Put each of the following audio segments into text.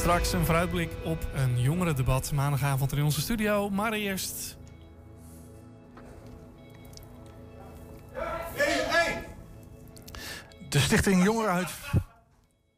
Straks een vooruitblik op een jongerendebat maandagavond in onze studio. Maar eerst... De Stichting Jongerenhuis...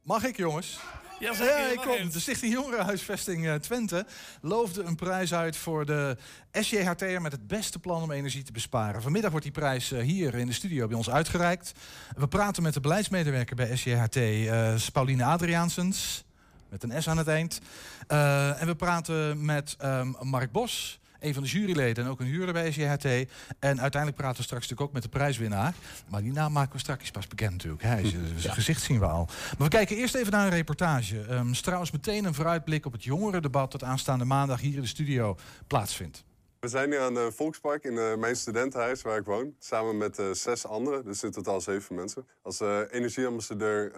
Mag ik, jongens? Ja, ja, ik kom. De Stichting Jongerenhuisvesting uh, Twente loofde een prijs uit voor de SJHT'er met het beste plan om energie te besparen. Vanmiddag wordt die prijs uh, hier in de studio bij ons uitgereikt. We praten met de beleidsmedewerker bij SJHT, uh, Pauline Adriaansens, met een S aan het eind. en we praten met um, Mark Bos, een van de juryleden en ook een huurder bij SJHT. En uiteindelijk praten we straks natuurlijk ook met de prijswinnaar. Maar die naam maken we straks pas bekend natuurlijk. Hij, zijn gezicht zien we al. Maar we kijken eerst even naar een reportage. Um, trouwens meteen een vooruitblik op het jongerendebat dat aanstaande maandag hier in de studio plaatsvindt. We zijn nu aan het Volkspark in uh, mijn studentenhuis waar ik woon. Samen met uh, zes anderen, dus in totaal zeven mensen. Als uh, energieambassadeur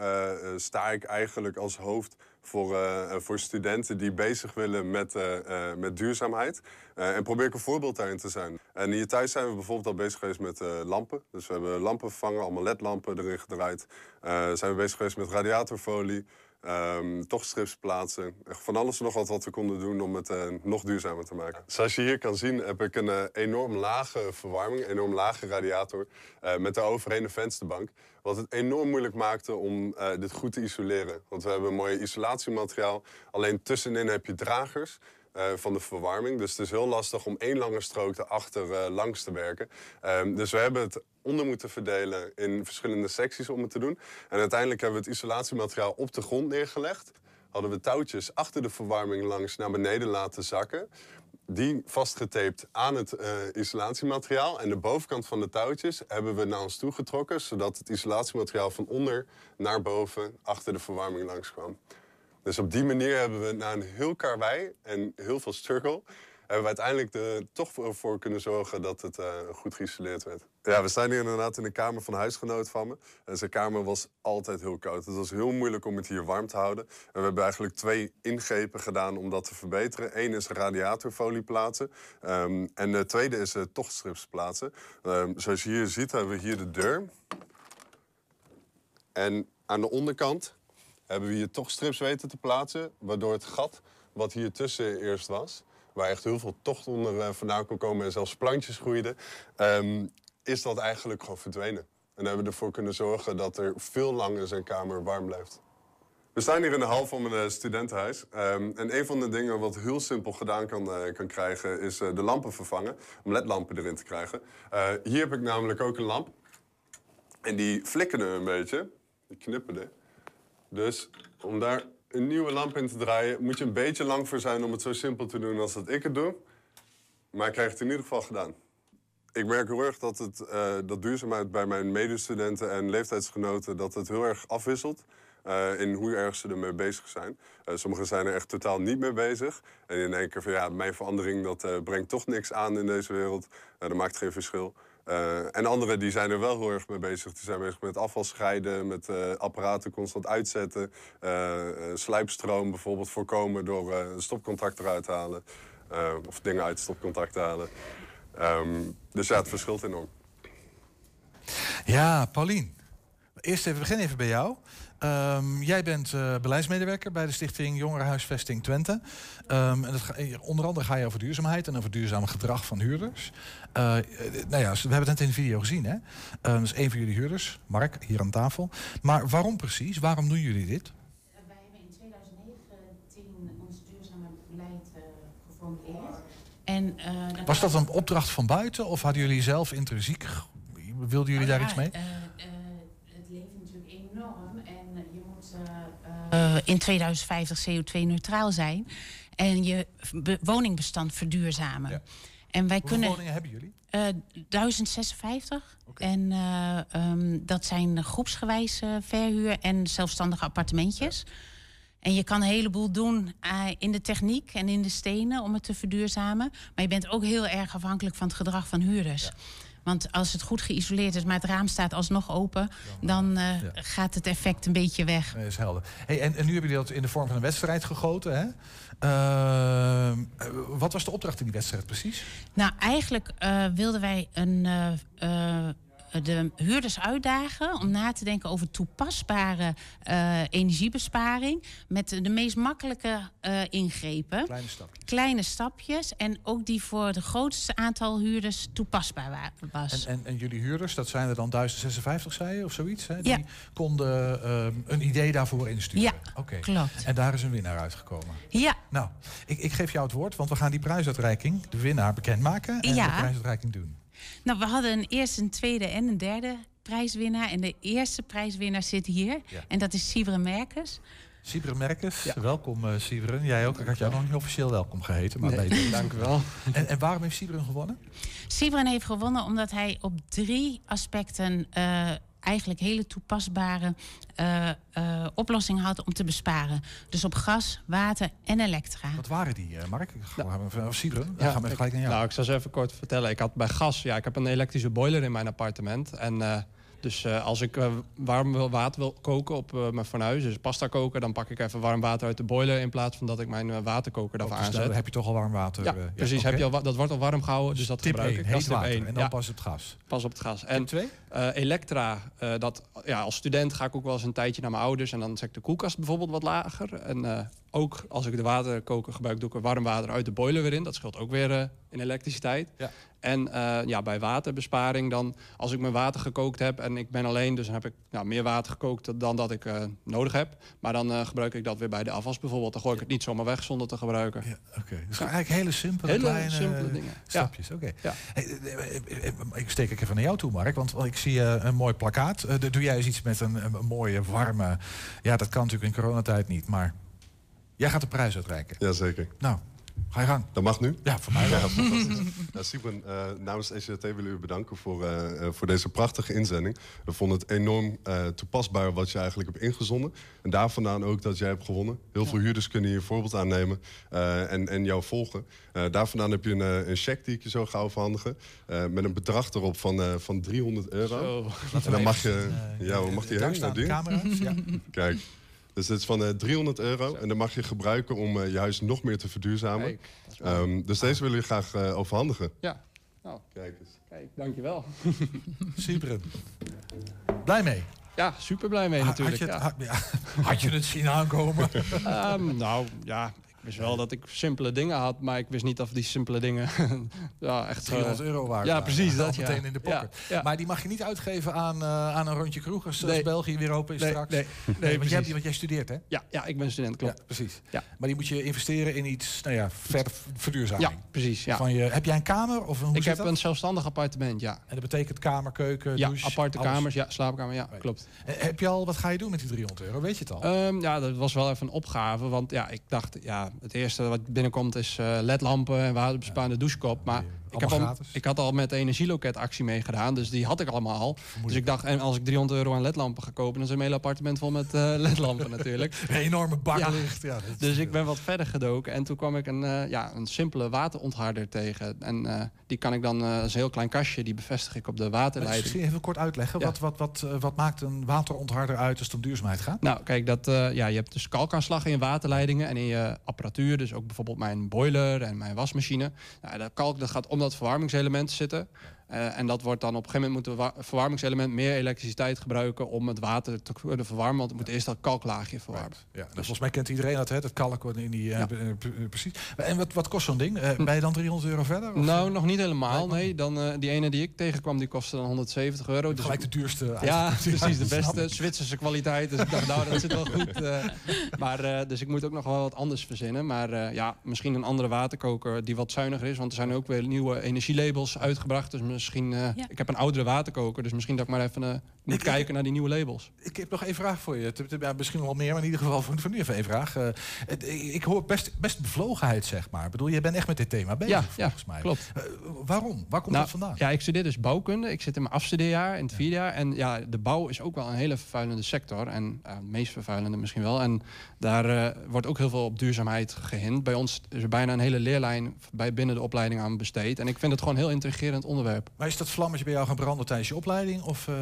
sta ik eigenlijk als hoofd voor, voor studenten die bezig willen met, met duurzaamheid. en probeer ik een voorbeeld daarin te zijn. En hier thuis zijn we bijvoorbeeld al bezig geweest met lampen. Dus we hebben lampen vervangen, allemaal ledlampen erin gedraaid. zijn we bezig geweest met radiatorfolie. Um, toch strips plaatsen. Van alles nog wat wat we konden doen om het uh, nog duurzamer te maken. Zoals je hier kan zien heb ik een uh, enorm lage verwarming, een enorm lage radiator. Uh, met daaroverheen een vensterbank. Wat het enorm moeilijk maakte om dit goed te isoleren. Want we hebben mooi isolatiemateriaal. Alleen tussenin heb je dragers. Uh, van de verwarming. Dus het is heel lastig om één lange strook erachter uh, langs te werken. Um, dus we hebben het onder moeten verdelen in verschillende secties om het te doen. En uiteindelijk hebben we het isolatiemateriaal op de grond neergelegd. Hadden we touwtjes achter de verwarming langs naar beneden laten zakken. Die vastgetaped aan het uh, isolatiemateriaal. En de bovenkant van de touwtjes hebben we naar ons toe getrokken. Zodat het isolatiemateriaal van onder naar boven achter de verwarming langs kwam. Dus op die manier hebben we na een heel karwei en heel veel struggle hebben we uiteindelijk er toch voor kunnen zorgen dat het uh, goed geïsoleerd werd. Ja, we staan hier inderdaad in de kamer van huisgenoot van me. En zijn kamer was altijd heel koud. Het was heel moeilijk om het hier warm te houden. En we hebben eigenlijk twee ingrepen gedaan om dat te verbeteren. Eén is radiatorfolie plaatsen. Um, en de tweede is uh, tochtstrips plaatsen. Um, zoals je hier ziet hebben we hier de deur. En aan de onderkant hebben we hier tochtstrips weten te plaatsen. Waardoor het gat wat hier tussen eerst was waar echt heel veel tocht onder uh, vandaan kon komen en zelfs plantjes groeiden, um, is dat eigenlijk gewoon verdwenen. En hebben we ervoor kunnen zorgen dat er veel langer zijn kamer warm blijft. We staan hier in de hal van mijn uh, studentenhuis. Um, en een van de dingen wat heel simpel gedaan kan, uh, kan krijgen... is de lampen vervangen, om ledlampen erin te krijgen. hier heb ik namelijk ook een lamp. En die flikkerde een beetje. Die knipperde. Dus om daar een nieuwe lamp in te draaien... moet je een beetje lang voor zijn om het zo simpel te doen als dat ik het doe. Maar ik krijg het in ieder geval gedaan. Ik merk heel erg dat, het, uh, dat duurzaamheid bij mijn medestudenten en leeftijdsgenoten... dat het heel erg afwisselt uh, in hoe erg ze ermee bezig zijn. Uh, sommigen zijn er echt totaal niet mee bezig. En in één keer van ja, mijn verandering dat brengt toch niks aan in deze wereld. dat maakt geen verschil. Uh, en anderen die zijn er wel heel erg mee bezig. Die zijn bezig met afval scheiden, met uh, apparaten constant uitzetten. Uh, slijpstroom bijvoorbeeld voorkomen door een stopcontact eruit te halen. of dingen uit stopcontact te halen. Um, dus ja, het verschilt enorm. Ja, Paulien. Eerst even beginnen even bij jou. Um, jij bent uh, beleidsmedewerker bij de Stichting Jongerenhuisvesting Twente. Um, en dat ga, onder andere ga je over duurzaamheid en over duurzaam gedrag van huurders. Uh, nou ja, we hebben het net in de video gezien. Hè? Uh, dat is één van jullie huurders, Mark, hier aan tafel. Maar waarom precies? Waarom doen jullie dit? Wij hebben in 2019 ons duurzame beleid geformuleerd. En, Was dat een opdracht van buiten of hadden jullie zelf intrinsiek... Wilden jullie daar ja, iets mee? het leeft natuurlijk enorm en je moet uh, in 2050 CO2-neutraal zijn en je woningbestand verduurzamen. Ja. En wij Hoeveel kunnen. woningen hebben jullie? Uh, 1056. Okay. En uh, um, dat zijn groepsgewijs verhuur en zelfstandige appartementjes. Ja. En je kan een heleboel doen in de techniek en in de stenen om het te verduurzamen. Maar je bent ook heel erg afhankelijk van het gedrag van huurders. Ja. Want als het goed geïsoleerd is, maar het raam staat alsnog open, dan uh, ja. gaat het effect een beetje weg. Nee, is helder. Hey, en, en, nu hebben jullie dat in de vorm van een wedstrijd gegoten. Hè? Uh, wat was de opdracht in die wedstrijd precies? Nou, eigenlijk uh, wilden wij een, de huurders uitdagen om na te denken over toepasbare uh, energiebesparing. Met de meest makkelijke uh, ingrepen. Kleine stapjes. Kleine stapjes. En ook die voor het grootste aantal huurders toepasbaar was. En, en, en, jullie huurders, dat zijn er dan 1056, zei je, of zoiets? Hè? Die ja. konden uh, een idee daarvoor insturen. Ja, okay. klopt. En daar is een winnaar uitgekomen. Ja. Nou, ik, ik geef jou het woord, want we gaan die prijsuitreiking, de winnaar, bekendmaken en ja. de prijsuitreiking doen. Nou, we hadden een eerste, een tweede en een derde prijswinnaar. En de eerste prijswinnaar zit hier. Ja. En dat is Siebre Merkers. Siebre Merkers, welkom uh, Siebre. Jij ook. Ik had jou nog niet officieel welkom geheten. Maar nee, nee, dank u wel. En, en waarom heeft Siebre gewonnen? Siebre heeft gewonnen omdat hij op drie aspecten... Uh, eigenlijk hele toepasbare uh, uh, oplossing had om te besparen. Dus op gas, water en elektra. Wat waren die, uh, Mark? Nou, of Siebre? Ja, gaan we ik, gelijk naar jou. Nou, ik zal ze even kort vertellen. Ik had bij gas, ja, ik heb een elektrische boiler in mijn appartement. En dus als ik warm wil, water wil koken op mijn fornuis, dus pasta koken, dan pak ik even warm water uit de boiler in plaats van dat ik mijn waterkoker daarvoor oh, dus aanzet. Dan heb je toch al warm water? Ja, precies. okay. Heb je al, dat wordt al warm gehouden, dus dat tip gebruik 1, ik. Dat is tip water 1. en dan ja. pas op het gas. Pas op het gas. Tip En 2? Uh, Elektra, uh, dat, ja, als student ga ik ook wel eens een tijdje naar mijn ouders... en dan zet ik de koelkast bijvoorbeeld wat lager. En uh, ook als ik de waterkoker gebruik, doe ik er warm water uit de boiler weer in. Dat scheelt ook weer in elektriciteit. Ja. En ja, bij waterbesparing dan, als ik mijn water gekookt heb... en ik ben alleen, dus dan heb ik nou, meer water gekookt dan dat ik nodig heb. Maar dan gebruik ik dat weer bij de afwas bijvoorbeeld. Dan gooi ik het niet zomaar weg zonder te gebruiken. Ja, Oké, okay. dus eigenlijk hele simpele, hele kleine simpele dingen. stapjes. Oké. Hey, ik steek ik even naar jou toe, Mark. Want ik zie een mooi plakkaat. Doe jij eens iets met een, een, mooie, warme... Ja, dat kan natuurlijk in coronatijd niet, maar... Jij gaat de prijs uitreiken. Jazeker. Nou, ga je gang. Dat mag nu? Ja, voor mij wel. Ja, fantastisch. ja, Sibren, uh, namens ECT willen we u bedanken voor, uh, voor deze prachtige inzending. We vonden het enorm uh, toepasbaar wat je eigenlijk hebt ingezonden. En daar vandaan ook dat jij hebt gewonnen. Heel ja. veel huurders kunnen hier voorbeeld aannemen en, en jou volgen. daar vandaan heb je een, een cheque die ik je zo ga overhandigen. met een bedrag erop van, van 300 euro. Zo. En dan mag je... ja, mag die heen? Daar de camera's. Ja. Kijk. Dus dit is van uh, 300 euro. Zo. En dan mag je gebruiken om uh, je huis nog meer te verduurzamen. Kijk, um, dus deze willen we graag uh, overhandigen. Ja. Nou, Kijk eens. Kijk, dankjewel. Super. Blij mee? Ja, super blij mee natuurlijk. Had je, ja. had, ja. had je het zien aankomen? um, nou, ja, wist wel dat ik simpele dingen had, maar ik wist niet of die simpele dingen ja, echt 300 uh, euro waard Ja, precies dat. meteen ja. in de pocket. Ja. Maar die mag je niet uitgeven aan, uh, aan een rondje kroeg als, nee. België weer open is nee, straks. Nee, nee, nee want, jij, jij, want jij studeert, hè? Ja, ja ik ben student, klopt. Ja, precies. Ja. Maar die moet je investeren in iets, nou ja, verder verduurzaming. Ja, precies. Ja. Van je, heb jij een kamer? Of hoe ik heb dat? een zelfstandig appartement, ja. En dat betekent kamer, keuken, ja, douche? aparte alles. kamers, ja, slaapkamer, ja, klopt. En heb je al, wat ga je doen met die 300 euro? Weet je het al? Um, ja, dat was wel even een opgave, want ja, ik dacht, ja, het eerste wat binnenkomt is uh, ledlampen en waterbesparende ja. douchekop. Maar ik, heb al, ik had al met de energieloket actie meegedaan, dus die had ik allemaal al. Dus ik dacht, en als ik 300 euro aan ledlampen ga kopen, dan is mijn hele appartement vol met uh, ledlampen natuurlijk. Een enorme baklicht. Ja. ja dus ik ben wat verder gedoken en toen kwam ik een, ja, een simpele waterontharder tegen. En die kan ik dan, dat is een heel klein kastje, die bevestig ik op de waterleiding. Misschien even kort uitleggen, ja. wat, wat, wat, wat maakt een waterontharder uit als het om duurzaamheid gaat? Nou, kijk, dat, ja, je hebt dus kalkaanslag in je waterleidingen en in je apparatuur. Dus ook bijvoorbeeld mijn boiler en mijn wasmachine. Nou, dat kalk dat gaat om dat verwarmingselement zitten. Uh, en dat wordt dan op een gegeven moment moet het verwarmingselement meer elektriciteit gebruiken om het water te kunnen verwarmen. Want het moet eerst dat kalklaagje verwarmen. Right. Ja, dus volgens mij kent iedereen dat, hè? Dat kalk in die. Ja. Uh, precies. En wat, wat kost zo'n ding? Uh, ben je dan 300 euro verder? Of? Nou, nog niet helemaal. Nee, dan die ene die ik tegenkwam, die kostte dan 170 euro. Dus gelijk de duurste. Ja, precies de beste Zwitserse kwaliteit. Dus ik dacht, nou, dat zit wel goed. maar dus ik moet ook nog wel wat anders verzinnen. Maar ja, misschien een andere waterkoker die wat zuiniger is, want er zijn ook weer nieuwe energielabels uitgebracht. Dus misschien, uh, ja. ik heb een oudere waterkoker, dus misschien dat ik maar even uh, moet ik, kijken ik, naar die nieuwe labels. Ik heb nog één vraag voor je. Ja, misschien nog wel meer, maar in ieder geval voor, voor nu even één vraag. Uh, ik hoor best, best bevlogenheid, zeg maar. Ik bedoel, je bent echt met dit thema bezig, ja, volgens ja, mij. klopt. waarom? Waar komt nou, dat vandaan? Ja, ik studeer dus bouwkunde. Ik zit in mijn afstudeerjaar, in het vierde jaar. En ja, de bouw is ook wel een hele vervuilende sector. En het meest vervuilende misschien wel. En daar wordt ook heel veel op duurzaamheid gehind. Bij ons is er bijna een hele leerlijn bij binnen de opleiding aan besteed. En ik vind het gewoon een heel intrigerend onderwerp. Heb. Maar is dat vlammetje bij jou gaan branden tijdens je opleiding? Of, uh,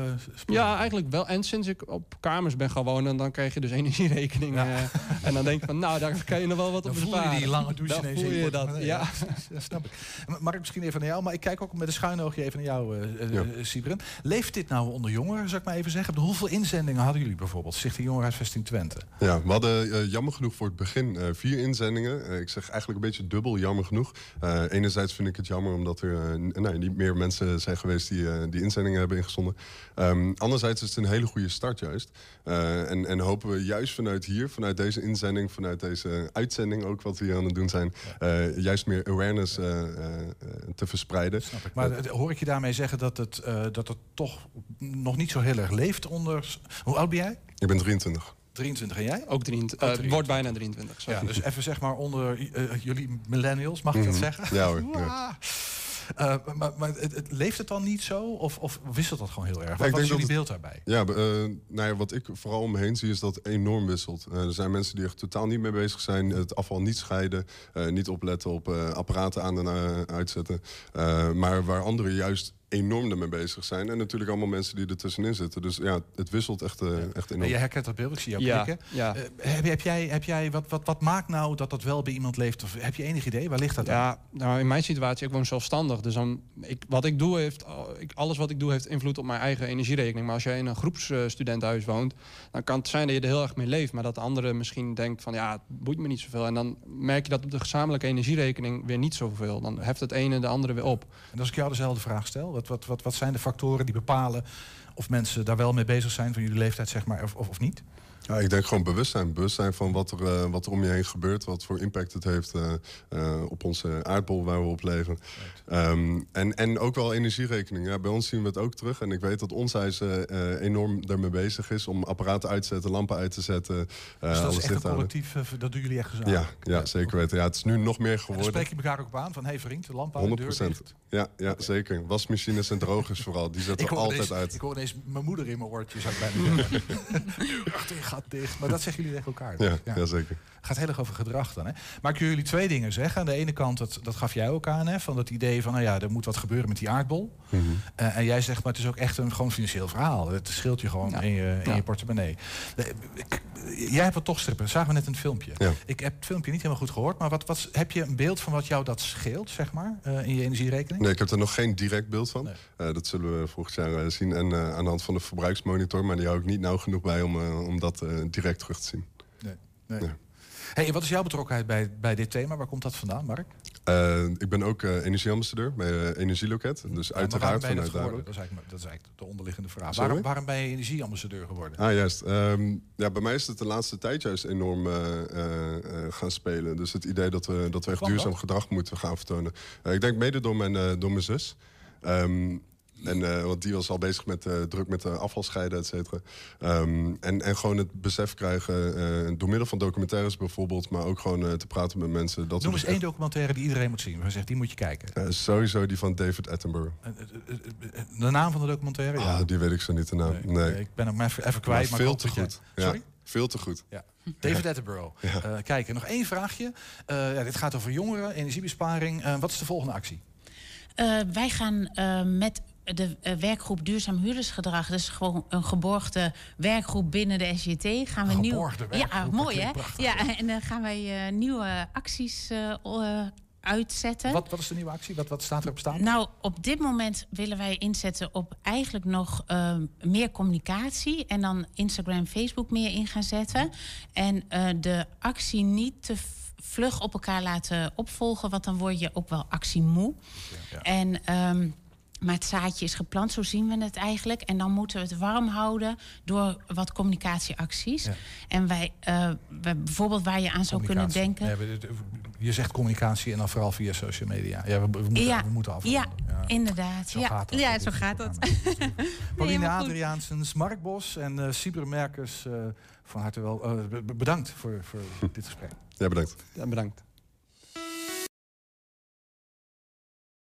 ja, eigenlijk wel. En sinds ik op kamers ben gaan wonen, dan krijg je dus energierekening. Ja. Uh, en dan denk je van, nou, daar kan je nog wel wat dan op besparen. voel je die lange douche dan voel je dat, ja. ja. snap ik. Mark, misschien even naar jou, maar ik kijk ook met een schuin oogje even naar jou, uh, ja. Sibren. Leeft dit nou onder jongeren, zou ik maar even zeggen? Hoeveel inzendingen hadden jullie bijvoorbeeld? Stichting Jongerenhuisvesting Twente. Ja, we hadden jammer genoeg voor het begin vier inzendingen. ik zeg eigenlijk een beetje dubbel jammer genoeg. enerzijds vind ik het jammer omdat er nou, niet meer mensen zijn geweest die, die inzendingen hebben ingezonden. Um, anderzijds is het een hele goede start juist. Uh, en, en hopen we juist vanuit hier, vanuit deze inzending, vanuit deze uitzending ook wat we hier aan het doen zijn, uh, juist meer awareness uh, te verspreiden. Snap ik. Maar hoor ik je daarmee zeggen dat het, dat het toch nog niet zo heel erg leeft onder... Hoe oud ben jij? Ik ben 23. 23 en jij? Ook 23. Uh, 23. wordt bijna 23. Sorry. Ja, dus even zeg maar onder uh, jullie millennials, mag ik mm -hmm. dat zeggen? Ja hoor. Ja. Uh, maar, maar het, het, leeft het dan niet zo? Of, of wisselt dat gewoon heel erg? Wat, ja, wat is jullie beeld daarbij? Ja, uh, nou ja, wat ik vooral om me heen zie is dat het enorm wisselt. Uh, er zijn mensen die er totaal niet mee bezig zijn. Het afval niet scheiden. niet opletten op apparaten aan en uitzetten. maar waar anderen juist enorm ermee bezig zijn. En natuurlijk allemaal mensen die er tussenin zitten. Dus ja, het wisselt echt, uh, echt enorm. En je herkent dat beeld, ik zie jou ja, klikken. Ja. Uh, heb, heb, jij, heb jij wat, wat, wat maakt nou dat dat wel bij iemand leeft? Of heb je enig idee? Waar ligt dat ja, aan? Nou, in mijn situatie, ik woon zelfstandig. Dus dan, ik, wat ik doe heeft, ik, alles wat ik doe heeft invloed op mijn eigen energierekening. Maar als jij in een groepsstudentenhuis woont, dan kan het zijn dat je er heel erg mee leeft. Maar dat de andere misschien denkt van ja, het boeit me niet zoveel. En dan merk je dat op de gezamenlijke energierekening weer niet zoveel. Dan heft het ene de andere weer op. En als ik jou dezelfde vraag stel, wat, wat, wat, zijn de factoren die bepalen of mensen daar wel mee bezig zijn van jullie leeftijd, zeg maar, of, of, of niet? Ja, ik denk gewoon bewustzijn. Bewustzijn van wat er, uh, wat er om je heen gebeurt. Wat voor impact het heeft uh, uh, op onze aardbol waar we op leven. Right. Um, en, en ook wel energierekening. Ja, bij ons zien we het ook terug. En ik weet dat ons huis enorm daarmee bezig is. Om apparaten uit te zetten, lampen uit te zetten. dus dat is echt een collectief, dat doen jullie echt gezamenlijk? Ja, ja zeker weten. Ja, het is nu nog meer geworden. En dan spreek je elkaar ook op aan van... hé hey vriend, de lamp uit, 100%. de deur dicht. Ja, ja okay. zeker. Wasmachines en drogers vooral. Die zetten we altijd uit. Ik hoor ineens mijn moeder in mijn oortjes. Bijna dicht. Maar dat zeggen jullie tegen elkaar. Dus. Ja, ja. zeker. Het gaat heel erg over gedrag dan. Hè? Maar kunnen jullie twee dingen zeggen? Aan de ene kant, dat, dat gaf jij ook aan, hè, van dat idee van, nou ja, er moet wat gebeuren met die aardbol. Mm -hmm. uh, en jij zegt, maar het is ook echt een gewoon financieel verhaal. Het scheelt je gewoon ja. in, je, in ja. je portemonnee. Jij hebt wat toch strippen, zagen we net in het filmpje. Ja. Ik heb het filmpje niet helemaal goed gehoord, maar wat, wat, heb je een beeld van wat jou dat scheelt, zeg maar, uh, in je energierekening? Nee, ik heb er nog geen direct beeld van. Nee. Uh, dat zullen we volgend jaar zien. En aan de hand van de verbruiksmonitor, maar die hou ik niet nauw genoeg bij om, om dat direct terug te zien. Nee. nee. Ja. Hey, wat is jouw betrokkenheid bij, bij dit thema? Waar komt dat vandaan, Mark? Uh, ik ben ook uh, energieambassadeur bij uh, Energieloket. Dus ja, uiteraard vanuit daar. Dat dat is eigenlijk de onderliggende vraag. Waarom, waarom, ben je energieambassadeur geworden? Ah, juist. Um, ja, bij mij is het de laatste tijd juist enorm gaan spelen. Dus het idee dat we, dat we echt duurzaam gedrag moeten gaan vertonen. ik denk mede door mijn, door mijn zus. Um, en, uh, want die was al bezig met uh, druk met uh, afval scheiden, et cetera. Um, en, en gewoon het besef krijgen, door middel van documentaires bijvoorbeeld, maar ook gewoon te praten met mensen. Dat Noem eens één documentaire die iedereen moet zien. Waar zegt, die moet je kijken. sowieso die van David Attenborough. de naam van de documentaire? Ah, ja. die weet ik zo niet de naam. Nee. nee. ik ben hem even, even kwijt. Maar, maar veel te goed. Je... Sorry? Ja, veel te goed. Ja. David Attenborough. Ja. kijk, nog één vraagje. ja, dit gaat over jongeren, energiebesparing. wat is de volgende actie? wij gaan met de uh, werkgroep Duurzaam Huurdersgedrag, dus gewoon een geborgde werkgroep binnen de SJT. Gaan we nieuw... Ja, mooi hè? Ja, en dan gaan wij uh, nieuwe acties uh, uitzetten. Wat, wat is de nieuwe actie? Wat, wat staat er op staan? Nou, op dit moment willen wij inzetten op eigenlijk nog meer communicatie. En dan Instagram, Facebook meer in gaan zetten. En de actie niet te vlug op elkaar laten opvolgen, want dan word je ook wel actiemoe. Ja, ja. En um, maar het zaadje is geplant, zo zien we het eigenlijk. En dan moeten we het warm houden door wat communicatieacties. Ja. En wij, uh, wij, bijvoorbeeld waar je aan zou kunnen denken. Ja, je zegt communicatie en dan vooral via social media. Ja, we, we moeten, ja. we moeten afronden. Ja, ja, inderdaad. Zo ja, gaat dat. ja zo gaat dat. Pauline Adriaansens, Mark Bos en uh, Sieber Merkers, uh, van harte wel. bedankt voor, voor dit gesprek. Ja, bedankt. Ja, bedankt.